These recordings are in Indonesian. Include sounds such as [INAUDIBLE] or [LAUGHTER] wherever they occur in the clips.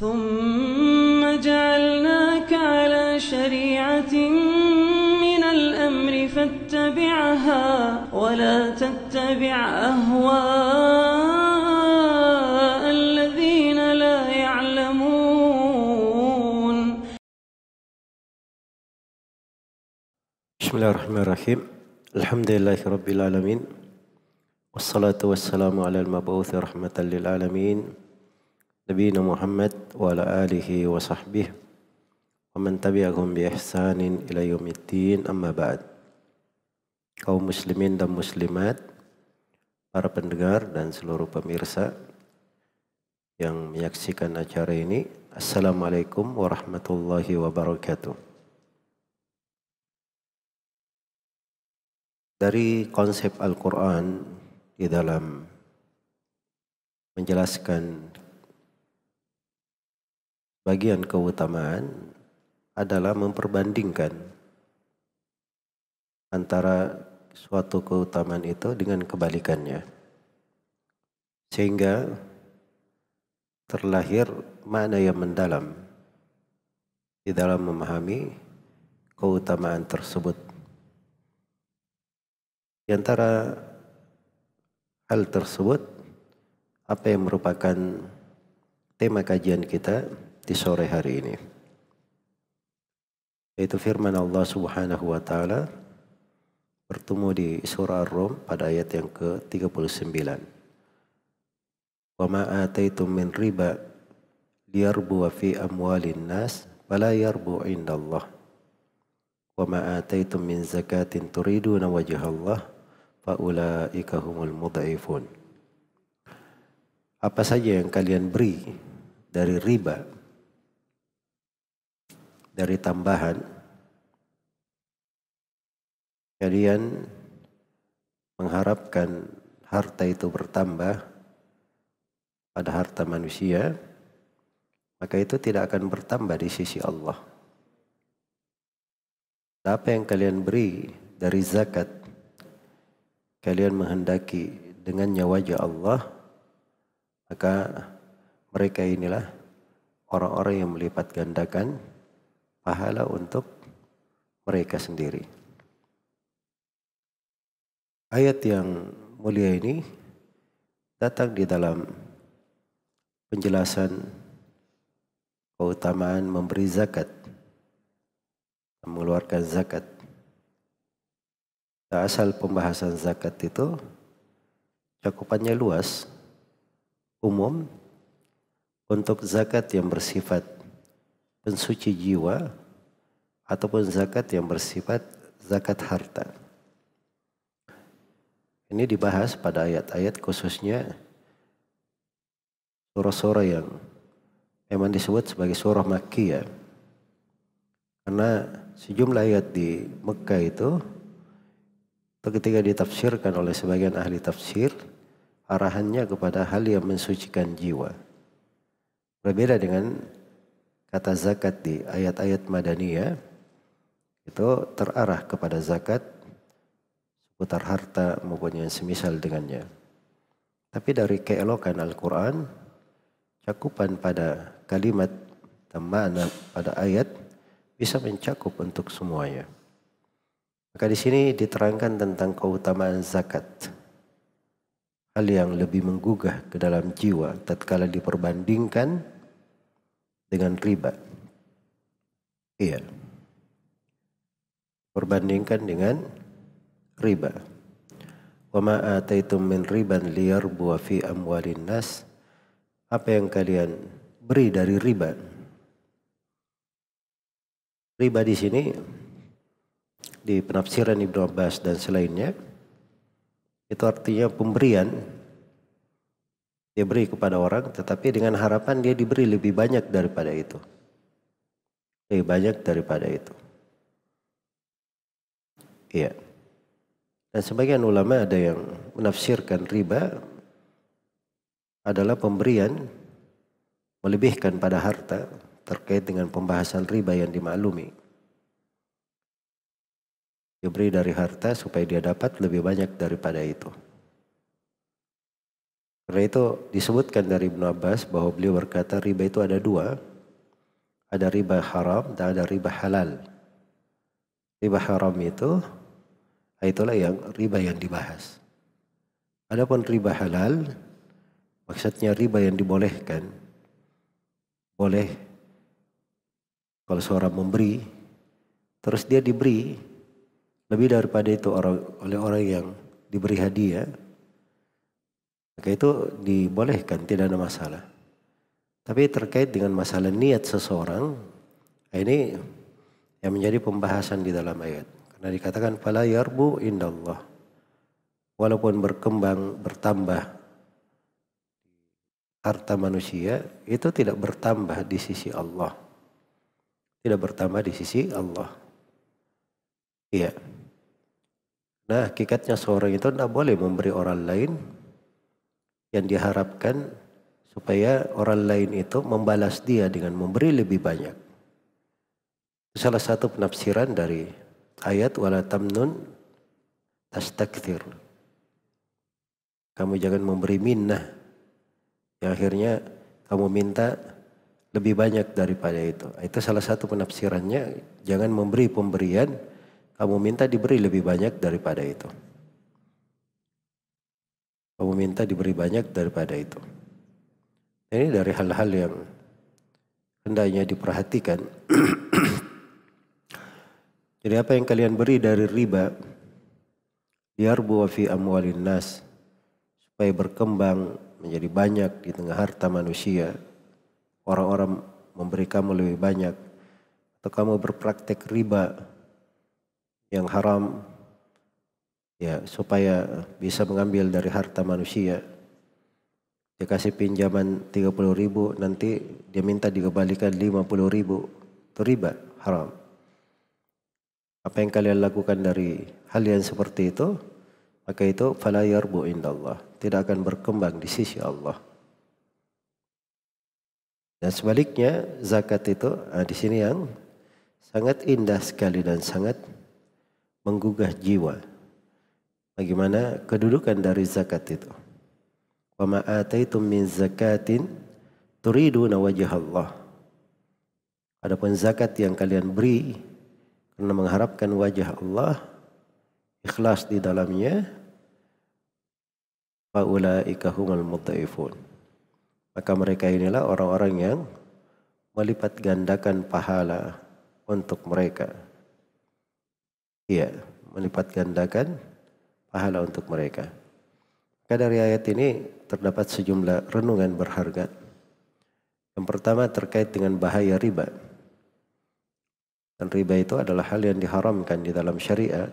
ثم جعلناك على شريعة من الأمر فاتبعها ولا تتبع أهواء الذين لا يعلمون. بسم الله الرحمن الرحيم. الحمد لله رب العالمين والصلاة والسلام على المبعوث رحمة للعالمين نبينا محمد وعلى آله وصحبه ومن تبعهم بإحسان إلى يوم الدين أما بعد kaum muslimin dan muslimat para pendengar dan seluruh pemirsa yang menyaksikan acara ini Assalamualaikum warahmatullahi wabarakatuh Dari konsep Al-Quran di dalam menjelaskan bagian keutamaan adalah memperbandingkan antara suatu keutamaan itu dengan kebalikannya. Sehingga terlahir mana yang mendalam di dalam memahami keutamaan tersebut. Di antara hal tersebut, apa yang merupakan tema kajian kita di sore hari ini. Yaitu firman Allah subhanahu wa ta'ala bertemu di surah Ar-Rum pada ayat yang ke-39. Wa ma ataitum min riba liyarbu fi amwalin nas fala yarbu indallah. Min zakatin turiduna wajhallah faulaika humul. Apa saja yang kalian beri dari riba dari tambahan kalian mengharapkan harta itu bertambah pada harta manusia maka itu tidak akan bertambah di sisi Allah. Apa yang kalian beri dari zakat kalian menghendaki dengannya wajah Allah, maka mereka inilah orang-orang yang melipat gandakan pahala untuk mereka sendiri. Ayat yang mulia ini datang di dalam penjelasan keutamaan memberi zakat, mengeluarkan zakat. Nah, asal pembahasan zakat itu cakupannya luas, umum, untuk zakat yang bersifat pensuci jiwa ataupun zakat yang bersifat zakat harta. Ini dibahas pada ayat-ayat khususnya surah-surah yang memang disebut sebagai surah Makkiyah. Karena sejumlah ayat di Mekah itu ketika ditafsirkan oleh sebagian ahli tafsir, arahannya kepada hal yang mensucikan jiwa. Berbeda dengan kata zakat di ayat-ayat Madaniyah, itu terarah kepada zakat seputar harta maupun yang semisal dengannya. Tapi dari keelokan Al-Quran, cakupan pada kalimat dan makna pada ayat bisa mencakup untuk semuanya. Maka di sini diterangkan tentang keutamaan zakat. Hal yang lebih menggugah ke dalam jiwa tatkala diperbandingkan dengan riba. Iya. Perbandingkan dengan riba. Wa ma ataitum min riban liyarbu fi amwalin nas. Apa yang kalian beri dari riba? Riba di sini di penafsiran Ibnu Abbas dan selainnya itu artinya pemberian dia beri kepada orang tetapi dengan harapan dia diberi lebih banyak daripada itu. Lebih banyak daripada itu. Iya. Dan sebagian ulama ada yang menafsirkan riba adalah pemberian melebihkan pada harta terkait dengan pembahasan riba yang dimaklumi. Diberi dari harta supaya dia dapat lebih banyak daripada itu. Karena itu disebutkan dari Ibnu Abbas bahwa beliau berkata riba itu ada dua. Ada riba haram dan ada riba halal. Riba haram itu itulah yang riba yang dibahas. Adapun riba halal maksudnya riba yang dibolehkan. Boleh kalau seorang memberi terus dia diberi lebih daripada itu orang oleh orang yang diberi hadiah maka itu dibolehkan tidak ada masalah. Tapi terkait dengan masalah niat seseorang ini yang menjadi pembahasan di dalam ayat. Karena dikatakan fala yarbu indallah. Walaupun berkembang bertambah harta manusia itu tidak bertambah di sisi Allah. Tidak bertambah di sisi Allah. Iya. Nah, hakikatnya seorang itu tidak boleh memberi orang lain yang diharapkan supaya orang lain itu membalas dia dengan memberi lebih banyak. Salah satu penafsiran dari ayat wala tamnun tastakthir. Kamu jangan memberi minnah yang akhirnya kamu minta lebih banyak daripada itu. Itu salah satu penafsirannya. Jangan memberi pemberian kamu minta diberi lebih banyak daripada itu. Kamu minta diberi banyak daripada itu. Ini dari hal-hal yang hendaknya diperhatikan. [CLEARS THROAT] Jadi apa yang kalian beri dari riba, yarbu fi amwalin nas, supaya berkembang menjadi banyak di tengah harta manusia. Orang-orang memberi kamu lebih banyak. Atau kamu berpraktek riba yang haram ya supaya bisa mengambil dari harta manusia. Dia kasih pinjaman 30 ribu nanti dia minta dikembalikan 50 ribu. Itu riba haram. Apa yang kalian lakukan dari hal yang seperti itu maka itu fala indallah. Tidak akan berkembang di sisi Allah. Dan sebaliknya zakat itu nah di sini yang sangat indah sekali dan sangat menggugah jiwa. Bagaimana kedudukan dari zakat itu. Wa ma ataitum min zakatin turiduna wajah Allah. Adapun zakat yang kalian beri karena mengharapkan wajah Allah, ikhlas di dalamnya, faulaika humul mudhaifun. Maka mereka inilah orang-orang yang melipat gandakan pahala untuk mereka. Iya, melipat gandakan pahala untuk mereka. Maka dari ayat ini terdapat sejumlah renungan berharga. Yang pertama terkait dengan bahaya riba. Dan riba itu adalah hal yang diharamkan di dalam syariat.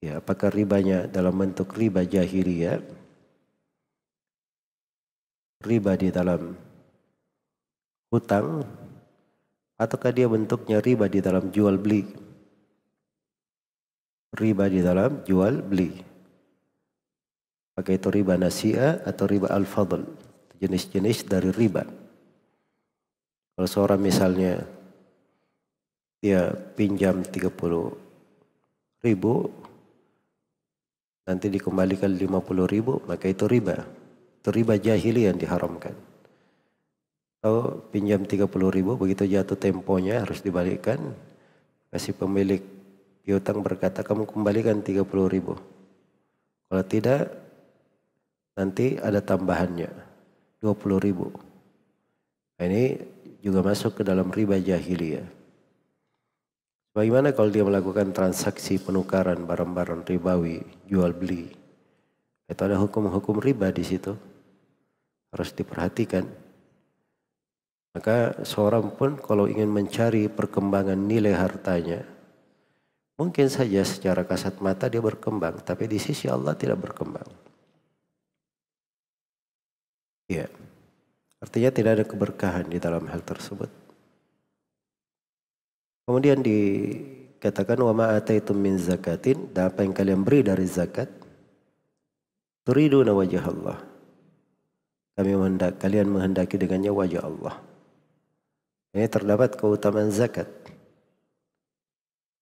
Ya, apakah ribanya dalam bentuk riba jahiliyah? Riba di dalam hutang ataukah dia bentuknya riba di dalam jual beli? Riba di dalam jual beli. Pakai itu riba nasia atau riba al-fadl. Jenis-jenis dari riba. Kalau seorang misalnya dia pinjam 30 ribu, nanti dikembalikan 50 ribu, maka itu riba. Itu riba jahili yang diharamkan. Kalau pinjam 30 ribu, begitu jatuh temponya harus dibalikkan, kasih pemilik piutang berkata kamu kembalikan 30 ribu. Kalau tidak nanti ada tambahannya 20 ribu. Nah, ini juga masuk ke dalam riba jahiliyah. Bagaimana kalau dia melakukan transaksi penukaran barang-barang ribawi, jual beli? Itu ada hukum-hukum riba di situ. Harus diperhatikan. Maka seorang pun kalau ingin mencari perkembangan nilai hartanya, Mungkin saja secara kasat mata dia berkembang, tapi di sisi Allah tidak berkembang. Ya, artinya tidak ada keberkahan di dalam hal tersebut. Kemudian dikatakan wa ma ataitum min zakatin dan apa yang kalian beri dari zakat turiduna wajah Allah. Kami menghendak, kalian menghendaki dengannya wajah Allah. Ini terdapat keutamaan zakat.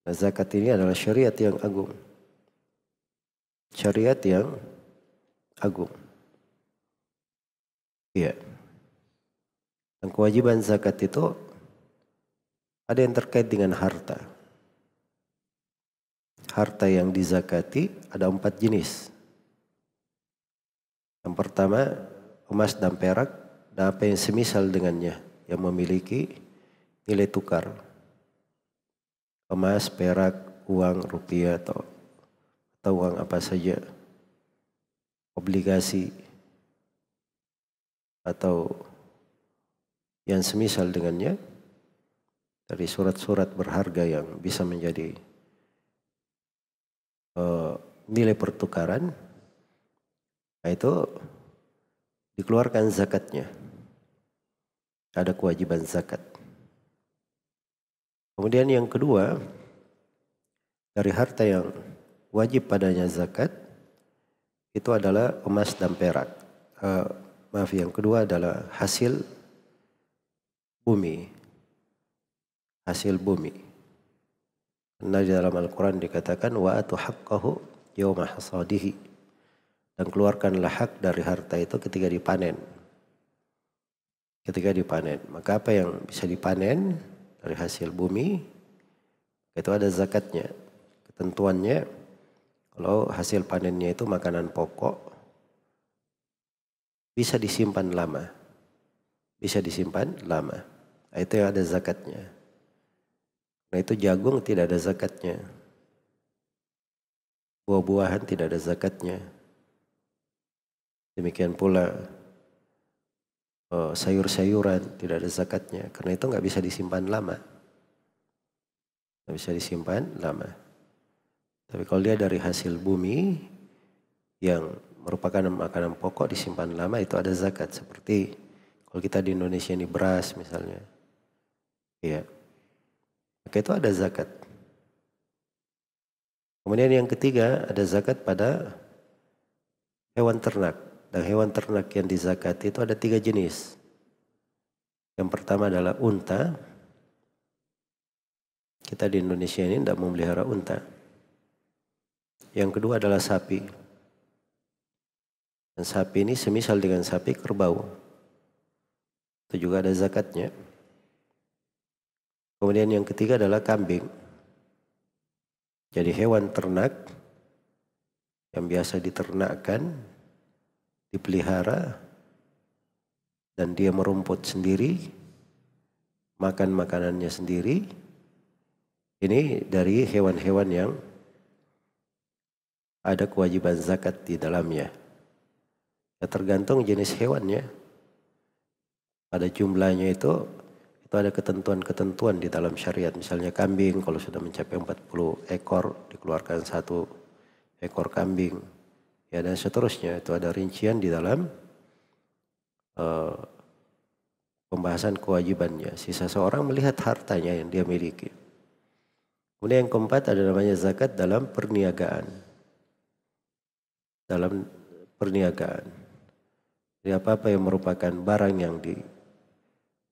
Zakat ini adalah syariat yang agung. Syariat yang agung. Iya. Dan kewajiban zakat itu ada yang terkait dengan harta. Harta yang dizakati ada empat jenis. Yang pertama emas dan perak dan apa yang semisal dengannya yang memiliki nilai tukar. Emas, perak, uang, rupiah atau atau uang apa saja. Obligasi. Atau yang semisal dengannya dari surat-surat berharga yang bisa menjadi uh, nilai pertukaran nah itu dikeluarkan zakatnya. Ada kewajiban zakat kemudian yang kedua dari harta yang wajib padanya zakat itu adalah emas dan perak uh, maaf yang kedua adalah hasil bumi hasil bumi. Karena di dalam Al-Quran dikatakan atu haqqahu yawma hasadihi. Dan keluarkanlah hak dari harta itu ketika dipanen. Ketika dipanen. Maka apa yang bisa dipanen dari hasil bumi itu ada zakatnya. Ketentuannya kalau hasil panennya itu makanan pokok bisa disimpan lama. Bisa disimpan lama. Nah, itu yang ada zakatnya. Nah itu jagung tidak ada zakatnya. Buah-buahan tidak ada zakatnya. Demikian pula uh, sayur-sayuran tidak ada zakatnya. Karena itu nggak bisa disimpan lama. Nggak bisa disimpan lama. Tapi kalau dia dari hasil bumi yang merupakan makanan pokok disimpan lama itu ada zakat. Seperti kalau kita di Indonesia ini beras misalnya. Iya. Maka itu ada zakat. Kemudian yang ketiga ada zakat pada hewan ternak. Dan hewan ternak yang dizakati itu ada tiga jenis. Yang pertama adalah unta. Kita di Indonesia ini tidak memelihara unta. Yang kedua adalah sapi. Dan sapi ini semisal dengan sapi kerbau. Itu juga ada zakatnya. Kemudian yang ketiga adalah kambing. Jadi hewan ternak yang biasa diternakkan, dipelihara, dan dia merumput sendiri, makan makanannya sendiri. Ini dari hewan-hewan yang ada kewajiban zakat di dalamnya. Ya, tergantung jenis hewannya. Pada jumlahnya itu itu ada ketentuan-ketentuan di dalam syariat. Misalnya kambing kalau sudah mencapai 40 ekor dikeluarkan satu ekor kambing. Ya dan seterusnya itu ada rincian di dalam uh, pembahasan kewajibannya. Si seseorang melihat hartanya yang dia miliki. Kemudian yang keempat ada namanya zakat dalam perniagaan. Dalam perniagaan. Jadi apa-apa yang merupakan barang yang di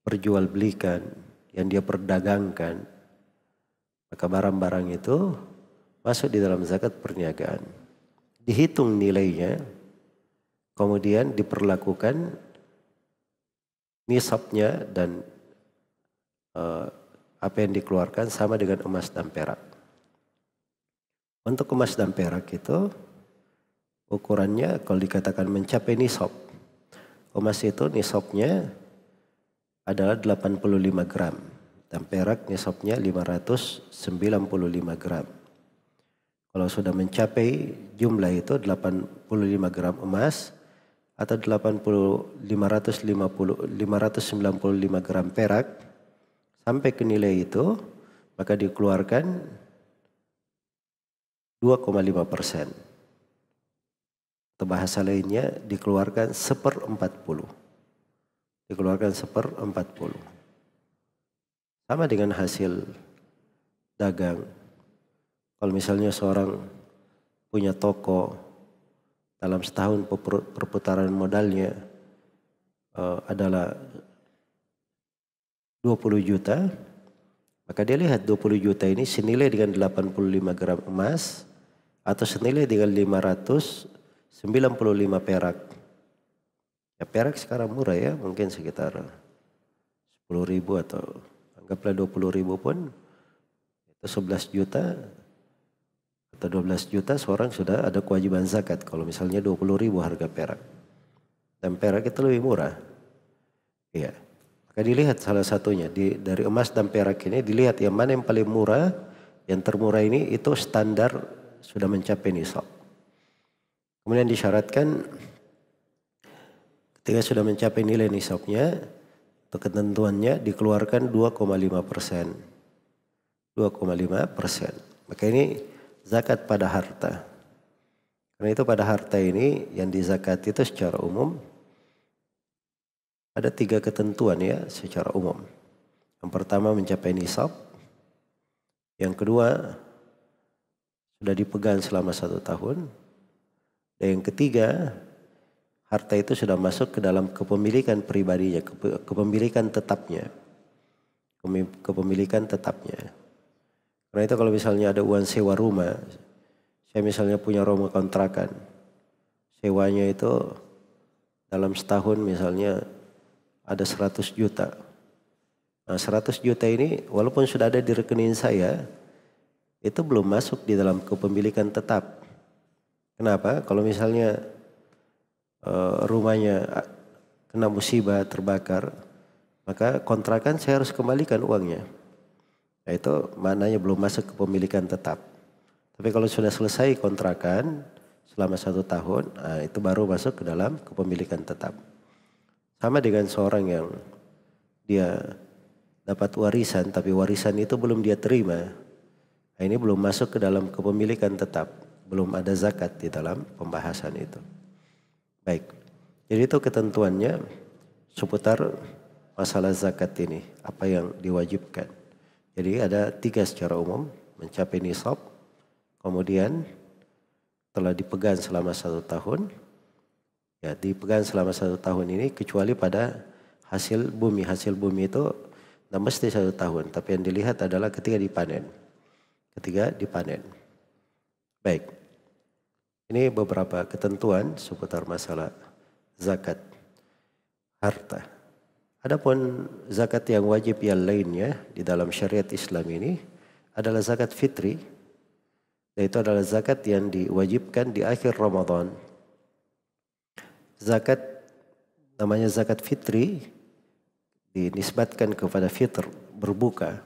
perjualbelikan, yang dia perdagangkan, maka barang-barang itu masuk di dalam zakat perniagaan. Dihitung nilainya, kemudian diperlakukan nisabnya dan uh, apa yang dikeluarkan sama dengan emas dan perak. Untuk emas dan perak itu ukurannya kalau dikatakan mencapai nisab. Emas itu nisabnya adalah 85 gram dan perak nisabnya 595 gram. Kalau sudah mencapai jumlah itu 85 gram emas atau 80 550 595 gram perak sampai ke nilai itu maka dikeluarkan 2,5 persen. Atau bahasa lainnya dikeluarkan seper 40 dikeluarkan seper 40. Sama dengan hasil dagang. Kalau misalnya seorang punya toko dalam setahun perputaran modalnya uh, adalah 20 juta, maka dia lihat 20 juta ini senilai dengan 85 gram emas atau senilai dengan 595 perak. Ya perak sekarang murah ya, mungkin sekitar 10 ribu atau anggaplah 20 ribu pun itu 11 juta atau 12 juta seorang sudah ada kewajiban zakat kalau misalnya 20 ribu harga perak. Dan perak itu lebih murah. Iya. Maka dilihat salah satunya di, dari emas dan perak ini dilihat yang mana yang paling murah, yang termurah ini itu standar sudah mencapai nisab. Kemudian disyaratkan ketika sudah mencapai nilai nisabnya atau ketentuannya dikeluarkan 2,5 persen. 2,5 persen. Maka ini zakat pada harta. Karena itu pada harta ini yang dizakati itu secara umum ada tiga ketentuan ya secara umum. Yang pertama mencapai nisab. Yang kedua sudah dipegang selama satu tahun. Dan yang ketiga harta itu sudah masuk ke dalam kepemilikan pribadinya, kepemilikan tetapnya. Kepemilikan tetapnya. Karena itu kalau misalnya ada uang sewa rumah, saya misalnya punya rumah kontrakan, sewanya itu dalam setahun misalnya ada 100 juta. Nah 100 juta ini walaupun sudah ada di rekening saya, itu belum masuk di dalam kepemilikan tetap. Kenapa? Kalau misalnya uh, rumahnya kena musibah terbakar, maka kontrakan saya harus kembalikan uangnya. Nah itu maknanya belum masuk ke pemilikan tetap. Tapi kalau sudah selesai kontrakan selama satu tahun, nah itu baru masuk ke dalam kepemilikan tetap. Sama dengan seorang yang dia dapat warisan, tapi warisan itu belum dia terima. Nah ini belum masuk ke dalam kepemilikan tetap. Belum ada zakat di dalam pembahasan itu. Baik, jadi itu ketentuannya seputar masalah zakat ini. Apa yang diwajibkan. Jadi ada tiga secara umum, mencapai nisab, kemudian telah dipegang selama satu tahun, ya dipegang selama satu tahun ini kecuali pada hasil bumi. Hasil bumi itu tidak mesti satu tahun, tapi yang dilihat adalah ketika dipanen. Ketika dipanen. Baik, ini beberapa ketentuan seputar masalah zakat harta. Adapun zakat yang wajib yang lainnya di dalam syariat Islam ini adalah zakat fitri. Yaitu adalah zakat yang diwajibkan di akhir Ramadan. Zakat namanya zakat fitri dinisbatkan kepada fitr berbuka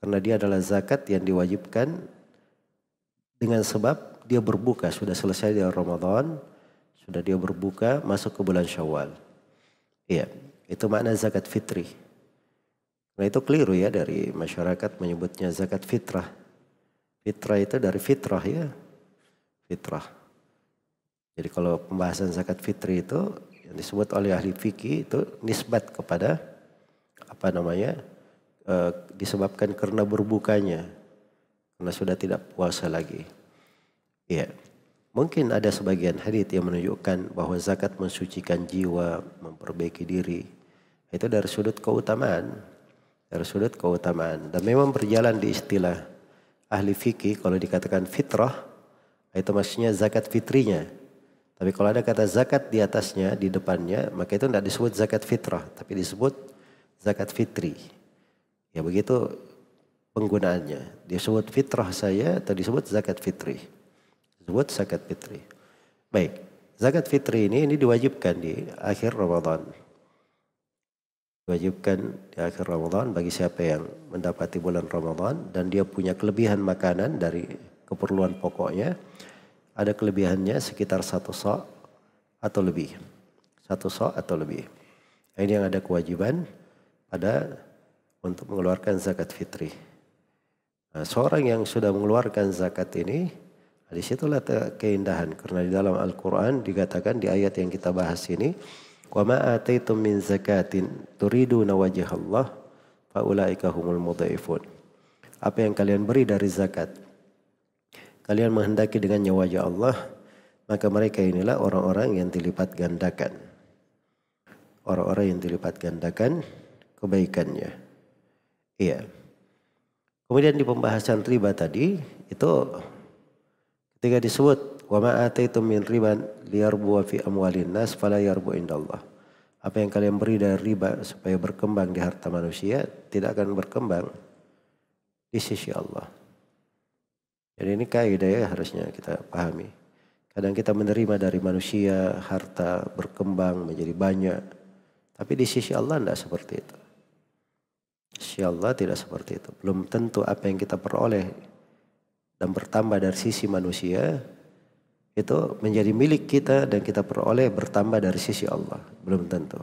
karena dia adalah zakat yang diwajibkan dengan sebab dia berbuka sudah selesai di Ramadan sudah dia berbuka masuk ke bulan Syawal. Iya. Itu makna zakat fitri. Nah itu keliru ya dari masyarakat menyebutnya zakat fitrah. Fitrah itu dari fitrah ya. Fitrah. Jadi kalau pembahasan zakat fitri itu yang disebut oleh ahli fikih itu nisbat kepada apa namanya e, disebabkan karena berbukanya karena sudah tidak puasa lagi. Iya. Mungkin ada sebagian hadis yang menunjukkan bahwa zakat mensucikan jiwa, memperbaiki diri. Itu dari sudut keutamaan. Dari sudut keutamaan. Dan memang berjalan di istilah ahli fikih kalau dikatakan fitrah, itu maksudnya zakat fitrinya. Tapi kalau ada kata zakat di atasnya, di depannya, maka itu tidak disebut zakat fitrah, tapi disebut zakat fitri. Ya begitu penggunaannya. Disebut fitrah saya atau disebut zakat fitri. Disebut zakat fitri. Baik, zakat fitri ini ini diwajibkan di akhir Ramadan diwajibkan di akhir Ramadan bagi siapa yang mendapati bulan Ramadan dan dia punya kelebihan makanan dari keperluan pokoknya ada kelebihannya sekitar satu sok atau lebih. Satu sok atau lebih. Ini yang ada kewajiban pada untuk mengeluarkan zakat fitri. Nah, seorang yang sudah mengeluarkan zakat ini di situlah keindahan. Karena di dalam Al-Quran dikatakan di ayat yang kita bahas ini Wa ma ataitum min zakatin turiduna wajh Allah faulaika humul mudhaifun. Apa yang kalian beri dari zakat kalian menghendaki dengannya wajah Allah maka mereka inilah orang-orang yang dilipat gandakan. Orang-orang yang dilipat gandakan kebaikannya. Iya. Kemudian di pembahasan riba tadi itu ketika disebut Wa ma ataitum min riban liyarbu fi amwalin nas fala yarbu indallah. apa yang kalian beri dari riba supaya berkembang di harta manusia tidak akan berkembang di sisi Allah. Jadi ini kaidah ya harusnya kita pahami. Kadang kita menerima dari manusia harta berkembang menjadi banyak. Tapi di sisi Allah tidak seperti itu. Sisi Allah tidak seperti itu. Belum tentu apa yang kita peroleh dan bertambah dari sisi manusia itu menjadi milik kita dan kita peroleh bertambah dari sisi Allah. Belum tentu.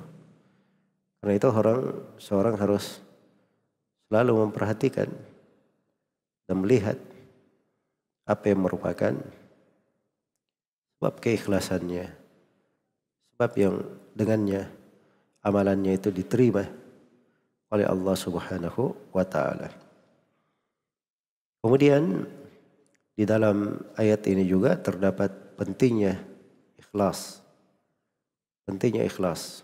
Karena itu orang seorang harus selalu memperhatikan dan melihat apa yang merupakan sebab keikhlasannya. Sebab yang dengannya amalannya itu diterima oleh Allah Subhanahu wa taala. Kemudian di dalam ayat ini juga terdapat pentingnya ikhlas. Pentingnya ikhlas.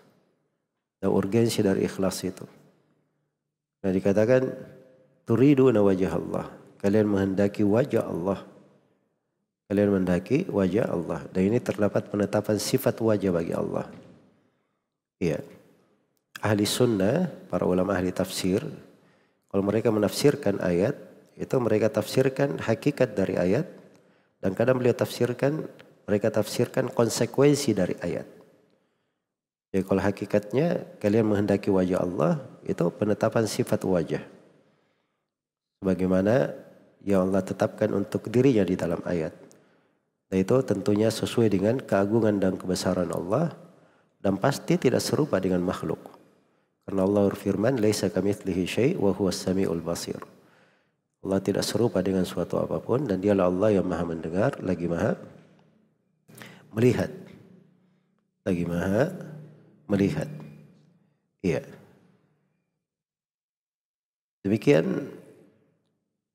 Dan urgensi dari ikhlas itu. Nah dikatakan turidu wajah Allah. Kalian menghendaki wajah Allah. Kalian menghendaki wajah Allah. Dan ini terdapat penetapan sifat wajah bagi Allah. Iya. Ahli sunnah, para ulama ahli tafsir, kalau mereka menafsirkan ayat, itu mereka tafsirkan hakikat dari ayat dan kadang beliau tafsirkan, mereka tafsirkan konsekuensi dari ayat. Jadi kalau hakikatnya kalian menghendaki wajah Allah, itu penetapan sifat wajah. Sebagaimana yang Allah tetapkan untuk dirinya di dalam ayat. Dan itu tentunya sesuai dengan keagungan dan kebesaran Allah dan pasti tidak serupa dengan makhluk. Karena Allah berfirman, "Laisa kamitslihi syai' wa huwas samiul basir." Allah tidak serupa dengan suatu apa pun dan dialah Allah yang maha mendengar lagi maha melihat. Lagi maha melihat. Iya. Demikian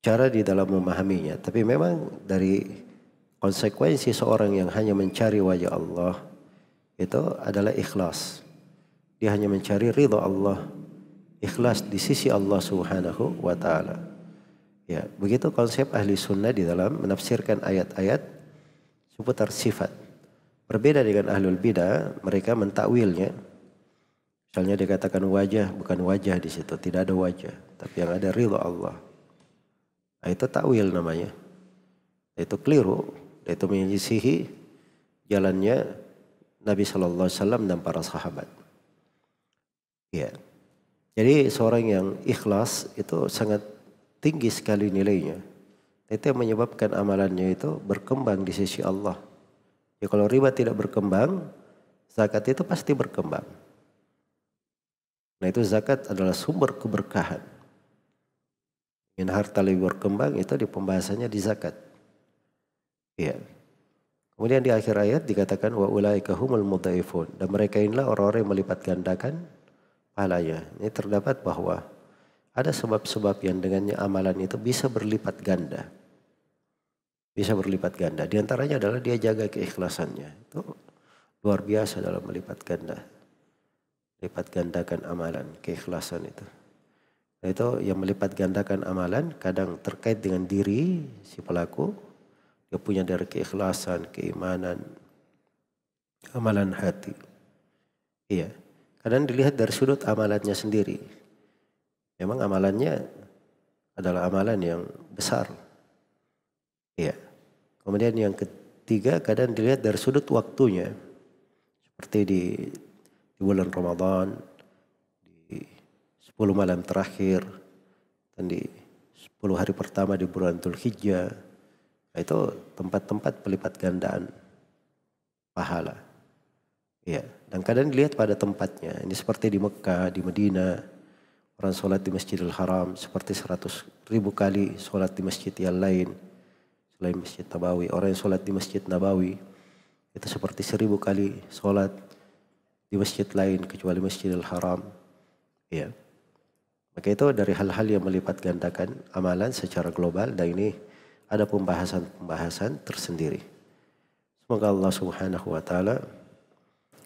cara di dalam memahaminya. Tapi memang dari konsekuensi seorang yang hanya mencari wajah Allah itu adalah ikhlas. Dia hanya mencari ridha Allah. Ikhlas di sisi Allah subhanahu wa ta'ala. Ya, begitu konsep ahli sunnah di dalam menafsirkan ayat-ayat seputar sifat. Berbeda dengan ahlul bidah, mereka mentakwilnya. Misalnya dikatakan wajah, bukan wajah di situ, tidak ada wajah, tapi yang ada ridho Allah. Nah, itu takwil namanya. Itu keliru, itu menyisihi jalannya Nabi Shallallahu Alaihi Wasallam dan para sahabat. Ya, jadi seorang yang ikhlas itu sangat tinggi sekali nilainya. Itu yang menyebabkan amalannya itu berkembang di sisi Allah. Ya kalau riba tidak berkembang, zakat itu pasti berkembang. Nah itu zakat adalah sumber keberkahan. Ingin harta lebih berkembang itu di pembahasannya di zakat. Iya. Kemudian di akhir ayat dikatakan wa ulaika humul mudhaifun dan mereka inilah orang-orang yang melipat gandakan pahalanya. Ini terdapat bahwa ada sebab-sebab yang dengannya amalan itu bisa berlipat ganda. Bisa berlipat ganda. Di antaranya adalah dia jaga keikhlasannya. Itu luar biasa dalam melipat ganda. Lipat gandakan amalan, keikhlasan itu. Nah itu yang melipat gandakan amalan kadang terkait dengan diri si pelaku. Dia punya dari keikhlasan, keimanan, amalan hati. Iya. Kadang dilihat dari sudut amalannya sendiri. Memang amalannya adalah amalan yang besar. Iya. Kemudian yang ketiga kadang dilihat dari sudut waktunya. Seperti di, di bulan Ramadan, di 10 malam terakhir, dan di 10 hari pertama di bulan Dhul Hijjah. Nah, itu tempat-tempat pelipat gandaan pahala. Iya. Dan kadang dilihat pada tempatnya. Ini seperti di Mekah, di Medina, Orang sholat di Masjidil Haram seperti seratus ribu kali sholat di masjid yang lain. Selain Masjid Nabawi. Orang yang sholat di Masjid Nabawi itu seperti seribu kali sholat di masjid lain kecuali Masjidil Haram. Ya. Maka itu dari hal-hal yang melipat gandakan amalan secara global dan ini ada pembahasan-pembahasan tersendiri. Semoga Allah Subhanahu wa taala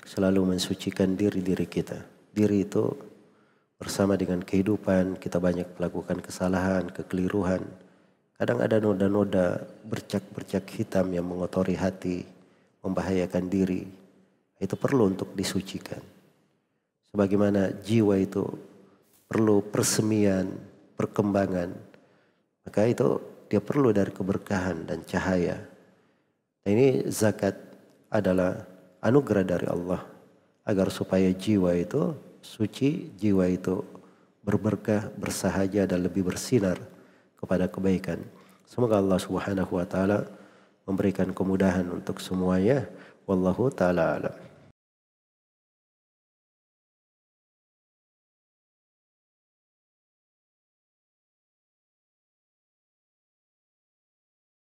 selalu mensucikan diri-diri kita. Diri itu bersama dengan kehidupan kita banyak melakukan kesalahan, kekeliruan. Kadang ada noda-noda bercak-bercak hitam yang mengotori hati, membahayakan diri. Itu perlu untuk disucikan. sebagaimana jiwa itu perlu persemian, perkembangan, maka itu dia perlu dari keberkahan dan cahaya. Nah, ini zakat adalah anugerah dari Allah agar supaya jiwa itu suci, jiwa itu berberkah, bersahaja dan lebih bersinar kepada kebaikan. Semoga Allah Subhanahu wa taala memberikan kemudahan untuk semuanya. Wallahu taala alam.